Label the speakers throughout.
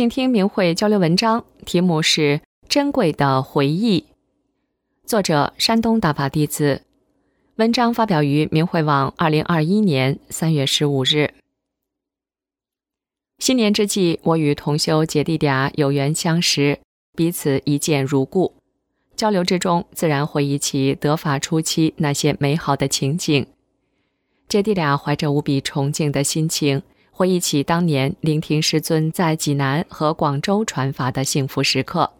Speaker 1: 请听明慧交流文章，题目是《珍贵的回忆》，作者山东大法弟子。文章发表于明慧网，二零二一年三月十五日。新年之际，我与同修姐弟俩有缘相识，彼此一见如故。交流之中，自然回忆起得法初期那些美好的情景。姐弟俩怀着无比崇敬的心情。回忆起当年聆听师尊在济南和广州传法的幸福时刻，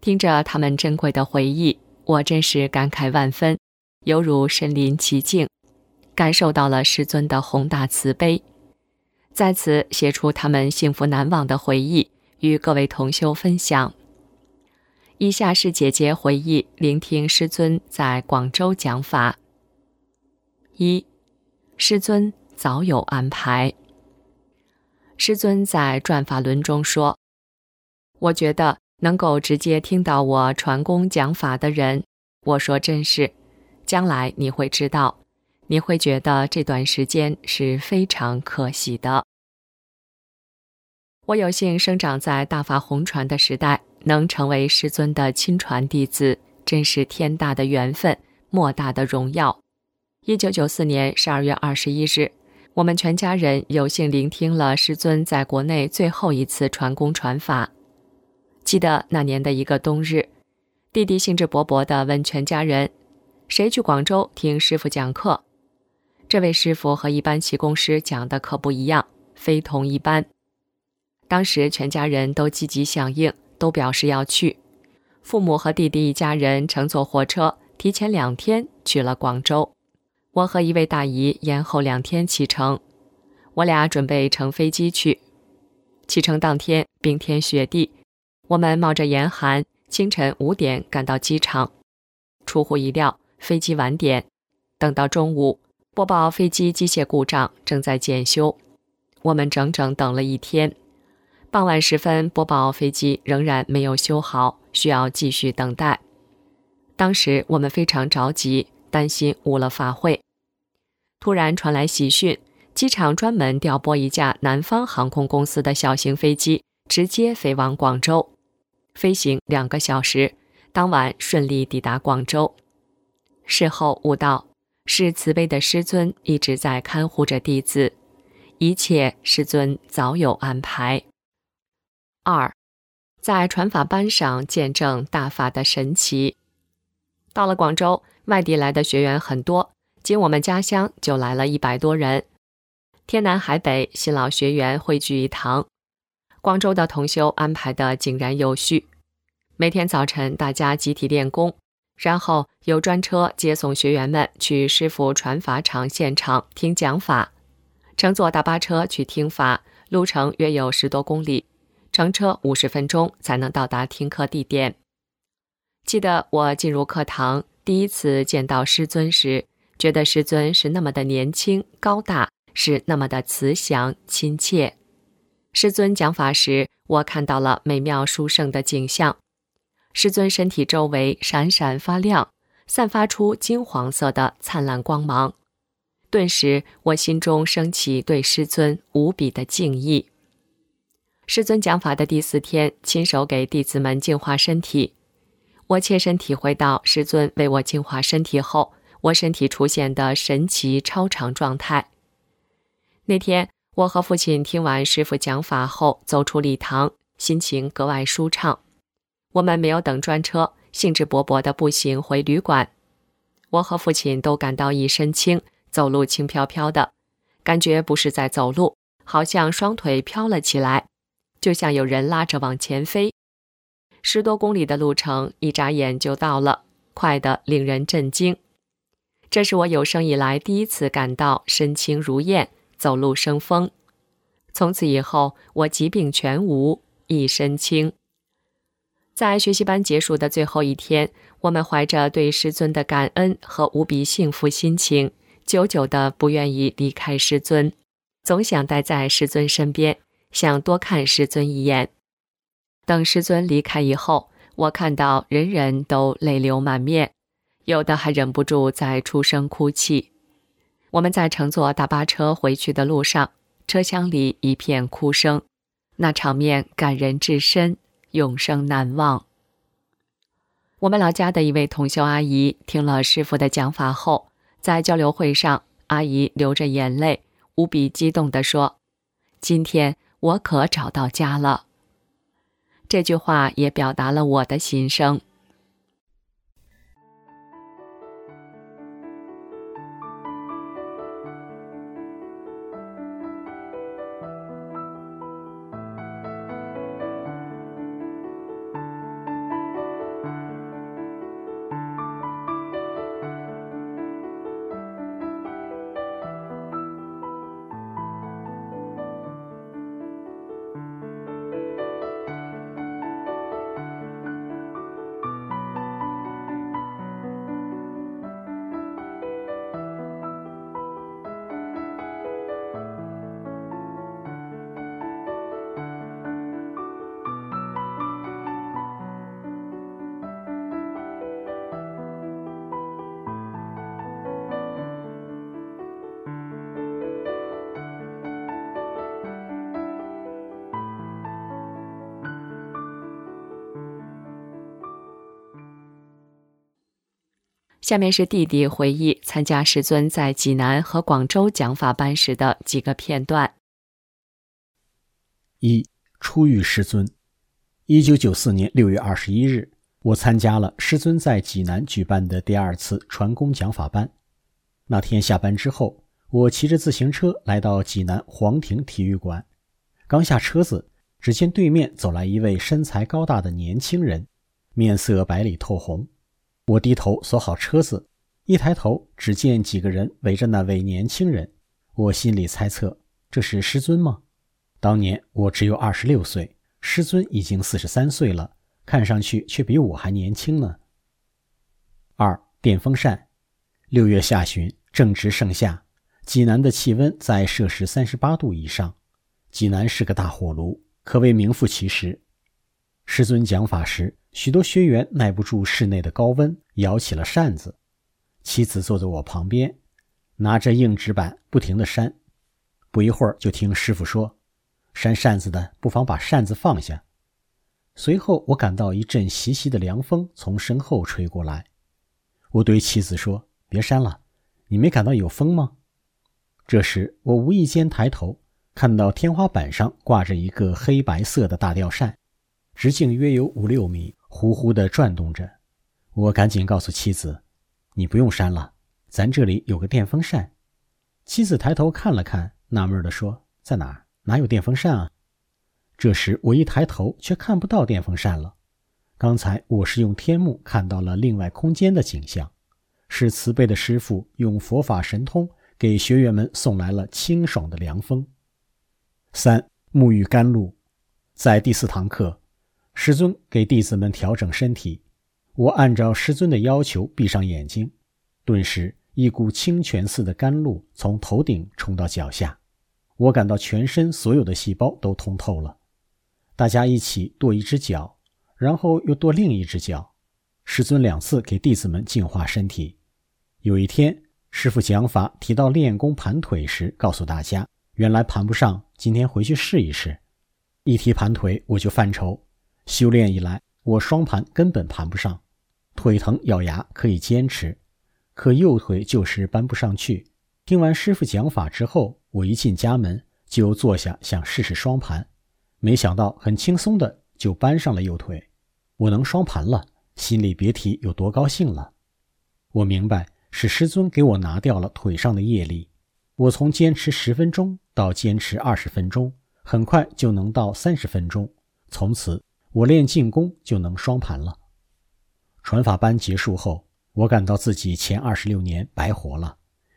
Speaker 1: 听着他们珍贵的回忆，我真是感慨万分，犹如身临其境，感受到了师尊的宏大慈悲。在此写出他们幸福难忘的回忆，与各位同修分享。以下是姐姐回忆聆听师尊在广州讲法。一，师尊早有安排。师尊在转法轮中说：“我觉得能够直接听到我传功讲法的人，我说真是，将来你会知道，你会觉得这段时间是非常可喜的。我有幸生长在大法红传的时代，能成为师尊的亲传弟子，真是天大的缘分，莫大的荣耀。”一九九四年十二月二十一日。我们全家人有幸聆听了师尊在国内最后一次传功传法。记得那年的一个冬日，弟弟兴致勃勃地问全家人：“谁去广州听师傅讲课？”这位师傅和一般气功师讲的可不一样，非同一般。当时全家人都积极响应，都表示要去。父母和弟弟一家人乘坐火车，提前两天去了广州。我和一位大姨延后两天启程，我俩准备乘飞机去。启程当天冰天雪地，我们冒着严寒，清晨五点赶到机场。出乎意料，飞机晚点。等到中午，播报飞机机械故障，正在检修。我们整整等了一天。傍晚时分，播报飞机仍然没有修好，需要继续等待。当时我们非常着急。担心误了法会，突然传来喜讯，机场专门调拨一架南方航空公司的小型飞机，直接飞往广州，飞行两个小时，当晚顺利抵达广州。事后悟道，是慈悲的师尊一直在看护着弟子，一切师尊早有安排。二，在传法班上见证大法的神奇，到了广州。外地来的学员很多，仅我们家乡就来了一百多人，天南海北新老学员汇聚一堂。广州的同修安排的井然有序，每天早晨大家集体练功，然后有专车接送学员们去师傅传法场现场听讲法，乘坐大巴车去听法，路程约有十多公里，乘车五十分钟才能到达听课地点。记得我进入课堂。第一次见到师尊时，觉得师尊是那么的年轻高大，是那么的慈祥亲切。师尊讲法时，我看到了美妙殊胜的景象。师尊身体周围闪闪发亮，散发出金黄色的灿烂光芒。顿时，我心中升起对师尊无比的敬意。师尊讲法的第四天，亲手给弟子们净化身体。我切身体会到师尊为我净化身体后，我身体出现的神奇超常状态。那天，我和父亲听完师傅讲法后，走出礼堂，心情格外舒畅。我们没有等专车，兴致勃勃地步行回旅馆。我和父亲都感到一身轻，走路轻飘飘的，感觉不是在走路，好像双腿飘了起来，就像有人拉着往前飞。十多公里的路程，一眨眼就到了，快得令人震惊。这是我有生以来第一次感到身轻如燕，走路生风。从此以后，我疾病全无，一身轻。在学习班结束的最后一天，我们怀着对师尊的感恩和无比幸福心情，久久的不愿意离开师尊，总想待在师尊身边，想多看师尊一眼。等师尊离开以后，我看到人人都泪流满面。有的还忍不住在出声哭泣。我们在乘坐大巴车回去的路上，车厢里一片哭声，那场面感人至深，永生难忘。我们老家的一位同修阿姨听了师傅的讲法后，在交流会上，阿姨流着眼泪，无比激动地说：“今天我可找到家了。”这句话也表达了我的心声。下面是弟弟回忆参加师尊在济南和广州讲法班时的几个片段。
Speaker 2: 一初遇师尊，一九九四年六月二十一日，我参加了师尊在济南举办的第二次传功讲法班。那天下班之后，我骑着自行车来到济南皇庭体育馆，刚下车子，只见对面走来一位身材高大的年轻人，面色白里透红。我低头锁好车子，一抬头，只见几个人围着那位年轻人。我心里猜测，这是师尊吗？当年我只有二十六岁，师尊已经四十三岁了，看上去却比我还年轻呢。二电风扇，六月下旬正值盛夏，济南的气温在摄氏三十八度以上。济南是个大火炉，可谓名副其实。师尊讲法时。许多学员耐不住室内的高温，摇起了扇子。妻子坐在我旁边，拿着硬纸板不停地扇。不一会儿，就听师傅说：“扇扇子的，不妨把扇子放下。”随后，我感到一阵习习的凉风从身后吹过来。我对妻子说：“别扇了，你没感到有风吗？”这时，我无意间抬头，看到天花板上挂着一个黑白色的大吊扇，直径约有五六米。呼呼地转动着，我赶紧告诉妻子：“你不用扇了，咱这里有个电风扇。”妻子抬头看了看，纳闷地说：“在哪儿？哪有电风扇啊？”这时我一抬头，却看不到电风扇了。刚才我是用天目看到了另外空间的景象，是慈悲的师傅用佛法神通给学员们送来了清爽的凉风。三沐浴甘露，在第四堂课。师尊给弟子们调整身体，我按照师尊的要求闭上眼睛，顿时一股清泉似的甘露从头顶冲到脚下，我感到全身所有的细胞都通透了。大家一起跺一只脚，然后又跺另一只脚。师尊两次给弟子们净化身体。有一天，师傅讲法提到练功盘腿时，告诉大家原来盘不上，今天回去试一试。一提盘腿，我就犯愁。修炼以来，我双盘根本盘不上，腿疼咬牙可以坚持，可右腿就是搬不上去。听完师傅讲法之后，我一进家门就坐下想试试双盘，没想到很轻松的就搬上了右腿，我能双盘了，心里别提有多高兴了。我明白是师尊给我拿掉了腿上的业力，我从坚持十分钟到坚持二十分钟，很快就能到三十分钟，从此。我练静功就能双盘了。传法班结束后，我感到自己前二十六年白活了，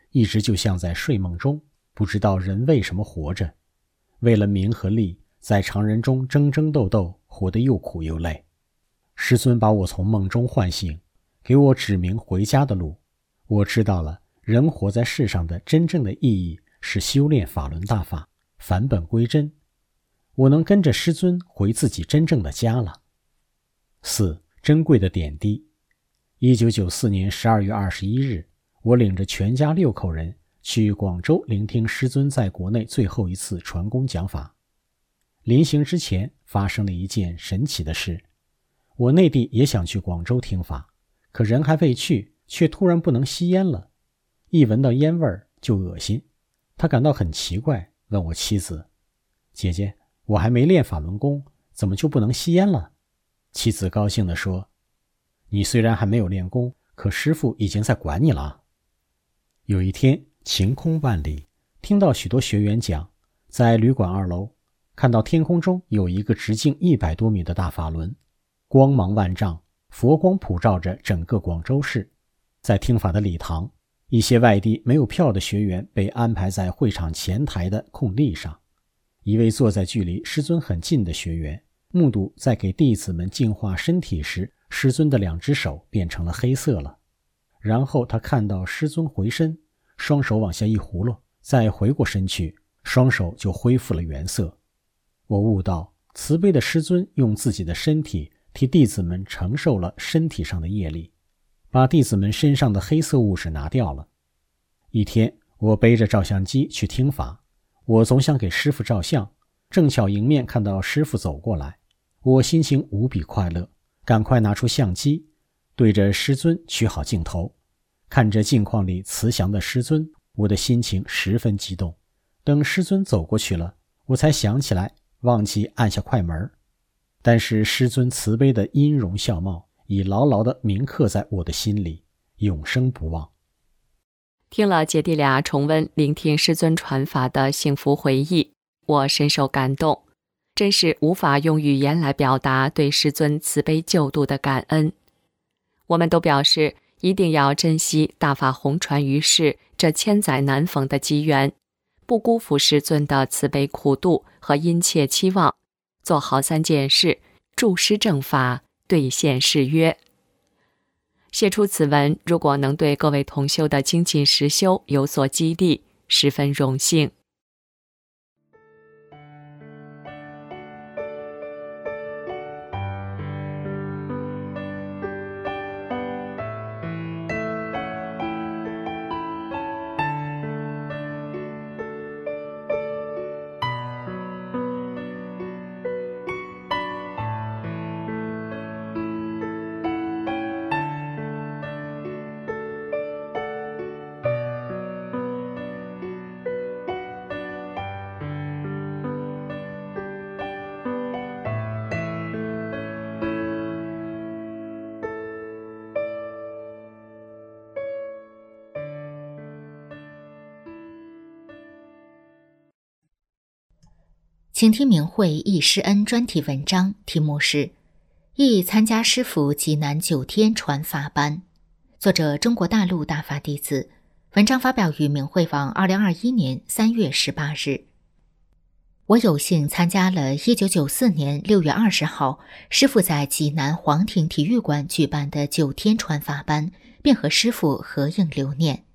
Speaker 2: 一直就像在睡梦中，不知道人为什么活着，为了名和利，在常人中争争斗斗，活得又苦又累。师尊把我从梦中唤醒，给我指明回家的路。我知道了，人活在世上的真正的意义是修炼法轮大法，返本归真。我能跟着师尊回自己真正的家了。四珍贵的点滴。一九九四年十二月二十一日，我领着全家六口人去广州聆听师尊在国内最后一次传功讲法。临行之前，发生了一件神奇的事。我内地也想去广州听法，可人还未去，却突然不能吸烟了。一闻到烟味儿就恶心，他感到很奇怪，问我妻子：“姐姐，我还没练法轮功，怎么就不能吸烟了？”妻子高兴地说。你虽然还没有练功，可师傅已经在管你了。有一天晴空万里，听到许多学员讲，在旅馆二楼看到天空中有一个直径一百多米的大法轮，光芒万丈，佛光普照着整个广州市。在听法的礼堂，一些外地没有票的学员被安排在会场前台的空地上。一位坐在距离师尊很近的学员，目睹在给弟子们净化身体时。师尊的两只手变成了黑色了，然后他看到师尊回身，双手往下一葫芦，再回过身去，双手就恢复了原色。我悟到，慈悲的师尊用自己的身体替弟子们承受了身体上的业力，把弟子们身上的黑色物质拿掉了。一天，我背着照相机去听法，我总想给师傅照相，正巧迎面看到师傅走过来，我心情无比快乐。赶快拿出相机，对着师尊取好镜头，看着镜框里慈祥的师尊，我的心情十分激动。等师尊走过去了，我才想起来忘记按下快门但是师尊慈悲的音容笑貌已牢牢地铭刻在我的心里，永生不忘。
Speaker 1: 听了姐弟俩重温聆听师尊传法的幸福回忆，我深受感动。真是无法用语言来表达对师尊慈悲救度的感恩。我们都表示一定要珍惜大法红传于世这千载难逢的机缘，不辜负师尊的慈悲苦度和殷切期望，做好三件事，助师正法，兑现誓约。写出此文，如果能对各位同修的精进实修有所激励，十分荣幸。
Speaker 3: 请听明慧忆师恩专题文章，题目是《忆参加师傅济南九天传法班》，作者中国大陆大法弟子。文章发表于明慧网，二零二一年三月十八日。我有幸参加了一九九四年六月二十号师傅在济南皇庭体育馆举办的九天传法班，并和师傅合影留念。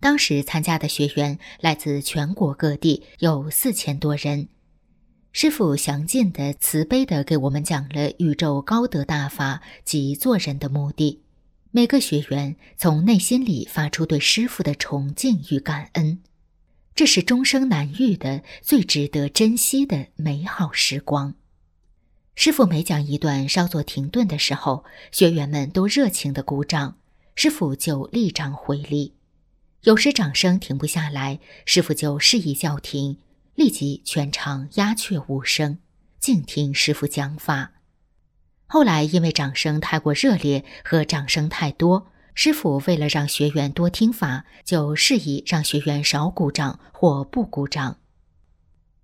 Speaker 3: 当时参加的学员来自全国各地，有四千多人。师傅详尽的、慈悲的给我们讲了宇宙高德大法及做人的目的。每个学员从内心里发出对师傅的崇敬与感恩，这是终生难遇的、最值得珍惜的美好时光。师傅每讲一段稍作停顿的时候，学员们都热情的鼓掌，师傅就立掌回礼。有时掌声停不下来，师傅就示意叫停。立即全场鸦雀无声，静听师傅讲法。后来因为掌声太过热烈和掌声太多，师傅为了让学员多听法，就示意让学员少鼓掌或不鼓掌。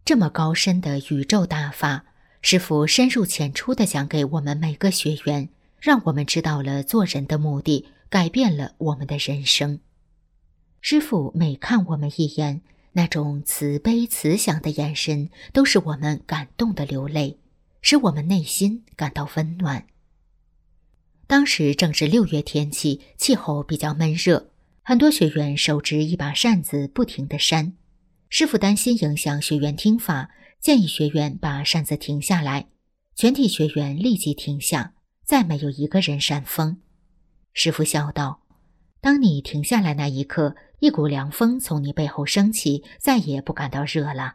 Speaker 3: 这么高深的宇宙大法，师傅深入浅出地讲给我们每个学员，让我们知道了做人的目的，改变了我们的人生。师傅每看我们一眼，那种慈悲慈祥的眼神，都使我们感动的流泪，使我们内心感到温暖。当时正是六月天气，气候比较闷热，很多学员手执一把扇子，不停地扇。师傅担心影响学员听法，建议学员把扇子停下来。全体学员立即停下，再没有一个人扇风。师傅笑道：“当你停下来那一刻。”一股凉风从你背后升起，再也不感到热了。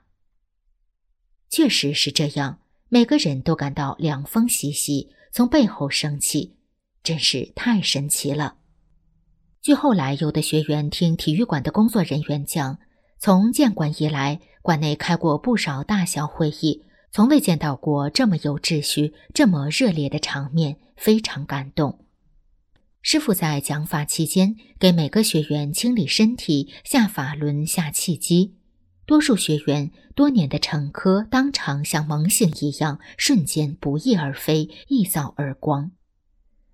Speaker 3: 确实是这样，每个人都感到凉风习习从背后升起，真是太神奇了。据后来有的学员听体育馆的工作人员讲，从建馆以来，馆内开过不少大小会议，从未见到过这么有秩序、这么热烈的场面，非常感动。师傅在讲法期间，给每个学员清理身体、下法轮、下气机。多数学员多年的成科当场像猛醒一样，瞬间不翼而飞，一扫而光。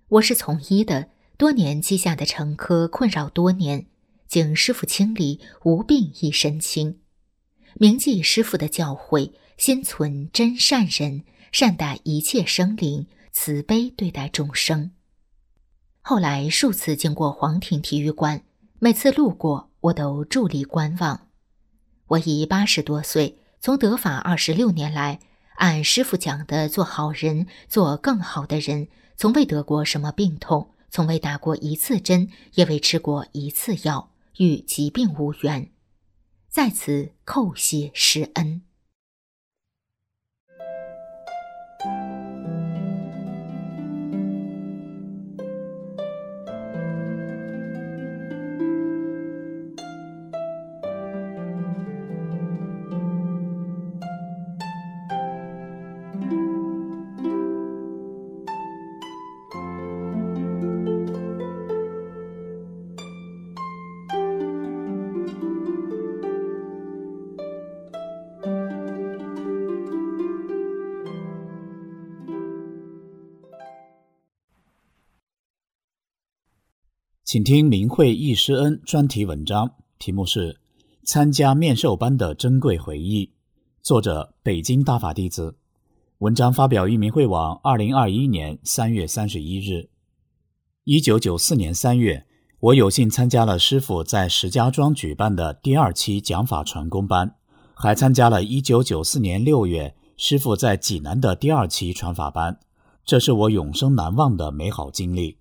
Speaker 3: 我是从医的，多年积下的成科困扰多年，经师傅清理，无病一身轻。铭记师傅的教诲，心存真善人，善待一切生灵，慈悲对待众生。后来数次经过黄庭体育馆，每次路过我都伫立观望。我已八十多岁，从德法二十六年来，按师傅讲的做好人，做更好的人，从未得过什么病痛，从未打过一次针，也未吃过一次药，与疾病无缘。在此叩谢师恩。
Speaker 4: 请听明慧易师恩专题文章，题目是《参加面授班的珍贵回忆》，作者北京大法弟子。文章发表于明慧网，二零二一年三月三十一日。一九九四年三月，我有幸参加了师傅在石家庄举办的第二期讲法传功班，还参加了一九九四年六月师傅在济南的第二期传法班，这是我永生难忘的美好经历。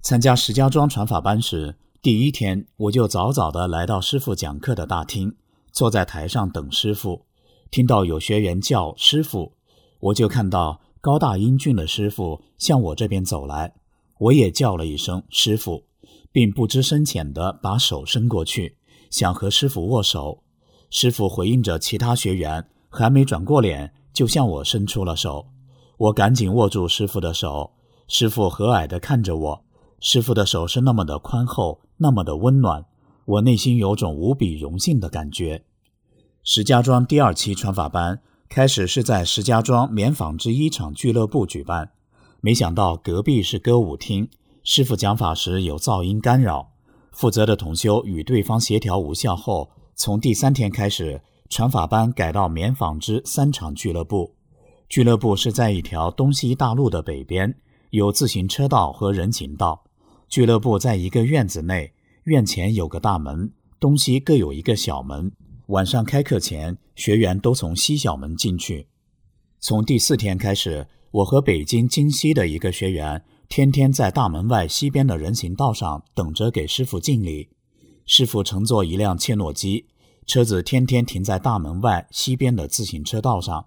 Speaker 4: 参加石家庄传法班时，第一天我就早早地来到师傅讲课的大厅，坐在台上等师傅。听到有学员叫师傅，我就看到高大英俊的师傅向我这边走来，我也叫了一声师傅，并不知深浅地把手伸过去，想和师傅握手。师傅回应着其他学员，还没转过脸，就向我伸出了手。我赶紧握住师傅的手，师傅和蔼地看着我。师傅的手是那么的宽厚，那么的温暖，我内心有种无比荣幸的感觉。石家庄第二期传法班开始是在石家庄棉纺织衣厂俱乐部举办，没想到隔壁是歌舞厅，师傅讲法时有噪音干扰，负责的同修与对方协调无效后，从第三天开始，传法班改到棉纺织三厂俱乐部。俱乐部是在一条东西大路的北边，有自行车道和人行道。俱乐部在一个院子内，院前有个大门，东西各有一个小门。晚上开课前，学员都从西小门进去。从第四天开始，我和北京京西的一个学员天天在大门外西边的人行道上等着给师傅敬礼。师傅乘坐一辆切诺基，车子天天停在大门外西边的自行车道上。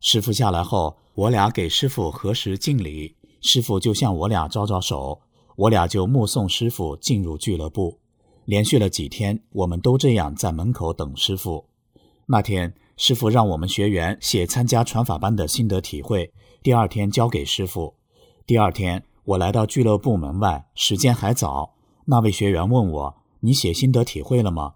Speaker 4: 师傅下来后，我俩给师傅核实敬礼，师傅就向我俩招招手。我俩就目送师傅进入俱乐部，连续了几天，我们都这样在门口等师傅。那天，师傅让我们学员写参加传法班的心得体会，第二天交给师傅。第二天，我来到俱乐部门外，时间还早。那位学员问我：“你写心得体会了吗？”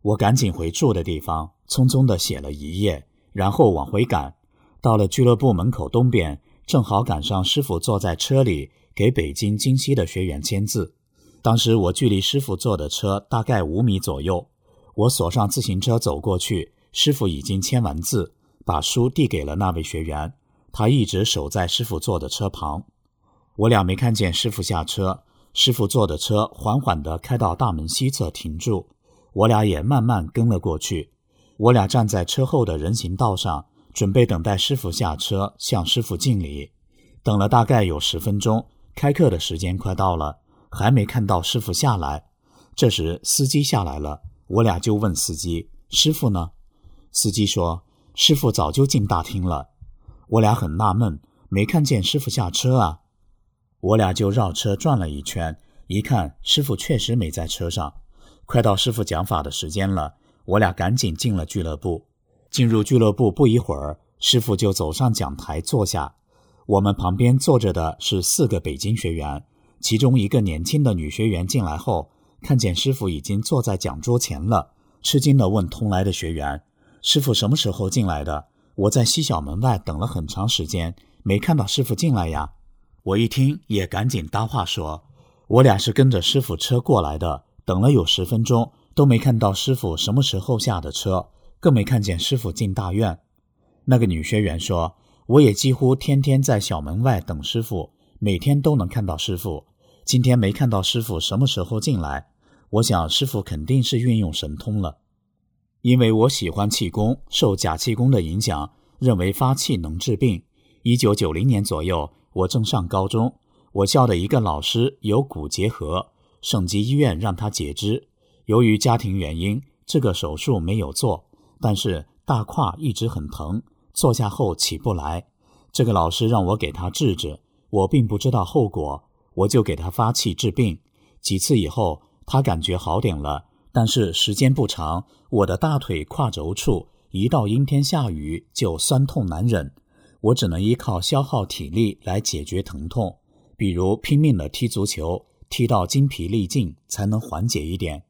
Speaker 4: 我赶紧回住的地方，匆匆地写了一页，然后往回赶。到了俱乐部门口东边，正好赶上师傅坐在车里。给北京京西的学员签字，当时我距离师傅坐的车大概五米左右，我锁上自行车走过去，师傅已经签完字，把书递给了那位学员，他一直守在师傅坐的车旁。我俩没看见师傅下车，师傅坐的车缓缓地开到大门西侧停住，我俩也慢慢跟了过去。我俩站在车后的人行道上，准备等待师傅下车，向师傅敬礼。等了大概有十分钟，开课的时间快到了。还没看到师傅下来，这时司机下来了，我俩就问司机：“师傅呢？”司机说：“师傅早就进大厅了。”我俩很纳闷，没看见师傅下车啊。我俩就绕车转了一圈，一看师傅确实没在车上。快到师傅讲法的时间了，我俩赶紧进了俱乐部。进入俱乐部不一会儿，师傅就走上讲台坐下，我们旁边坐着的是四个北京学员。其中一个年轻的女学员进来后，看见师傅已经坐在讲桌前了，吃惊地问同来的学员：“师傅什么时候进来的？我在西小门外等了很长时间，没看到师傅进来呀。”我一听也赶紧搭话说：“我俩是跟着师傅车过来的，等了有十分钟都没看到师傅什么时候下的车，更没看见师傅进大院。”那个女学员说：“我也几乎天天在小门外等师傅，每天都能看到师傅。”今天没看到师傅什么时候进来，我想师傅肯定是运用神通了。因为我喜欢气功，受假气功的影响，认为发气能治病。一九九零年左右，我正上高中，我校的一个老师有骨结核，省级医院让他截肢。由于家庭原因，这个手术没有做，但是大胯一直很疼，坐下后起不来。这个老师让我给他治治，我并不知道后果。我就给他发气治病，几次以后，他感觉好点了，但是时间不长，我的大腿胯轴处一到阴天下雨就酸痛难忍，我只能依靠消耗体力来解决疼痛，比如拼命的踢足球，踢到筋疲力尽才能缓解一点。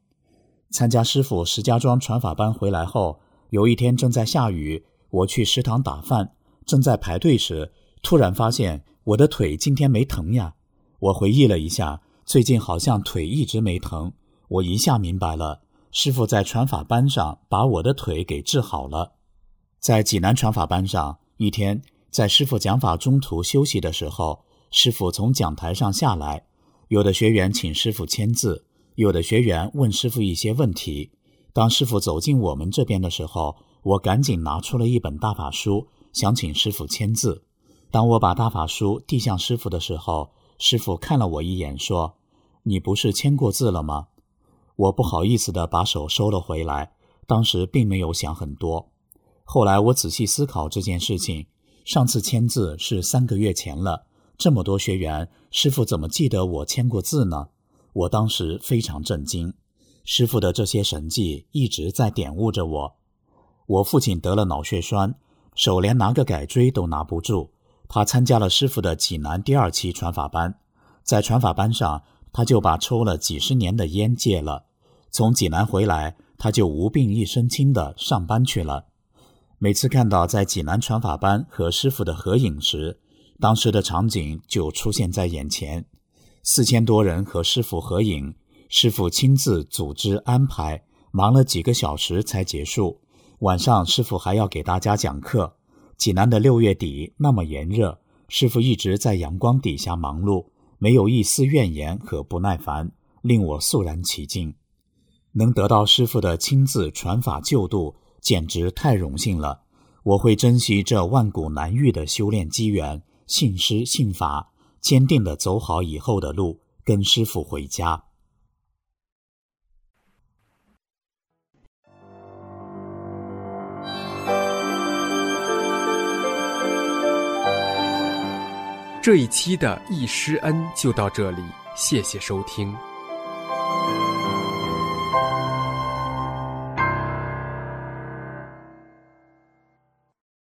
Speaker 4: 参加师傅石家庄传法班回来后，有一天正在下雨，我去食堂打饭，正在排队时，突然发现我的腿今天没疼呀。我回忆了一下，最近好像腿一直没疼。我一下明白了，师傅在传法班上把我的腿给治好了。在济南传法班上，一天在师傅讲法中途休息的时候，师傅从讲台上下来，有的学员请师傅签字，有的学员问师傅一些问题。当师傅走进我们这边的时候，我赶紧拿出了一本大法书，想请师傅签字。当我把大法书递向师傅的时候，师傅看了我一眼，说：“你不是签过字了吗？”我不好意思地把手收了回来。当时并没有想很多。后来我仔细思考这件事情，上次签字是三个月前了。这么多学员，师傅怎么记得我签过字呢？我当时非常震惊。师傅的这些神迹一直在点悟着我。我父亲得了脑血栓，手连拿个改锥都拿不住。他参加了师傅的济南第二期传法班，在传法班上，他就把抽了几十年的烟戒了。从济南回来，他就无病一身轻的上班去了。每次看到在济南传法班和师傅的合影时，当时的场景就出现在眼前：四千多人和师傅合影，师傅亲自组织安排，忙了几个小时才结束。晚上，师傅还要给大家讲课。济南的六月底那么炎热，师傅一直在阳光底下忙碌，没有一丝怨言和不耐烦，令我肃然起敬。能得到师傅的亲自传法救度，简直太荣幸了。我会珍惜这万古难遇的修炼机缘，信师信法，坚定地走好以后的路，跟师傅回家。
Speaker 5: 这一期的易师恩就到这里，谢谢收听。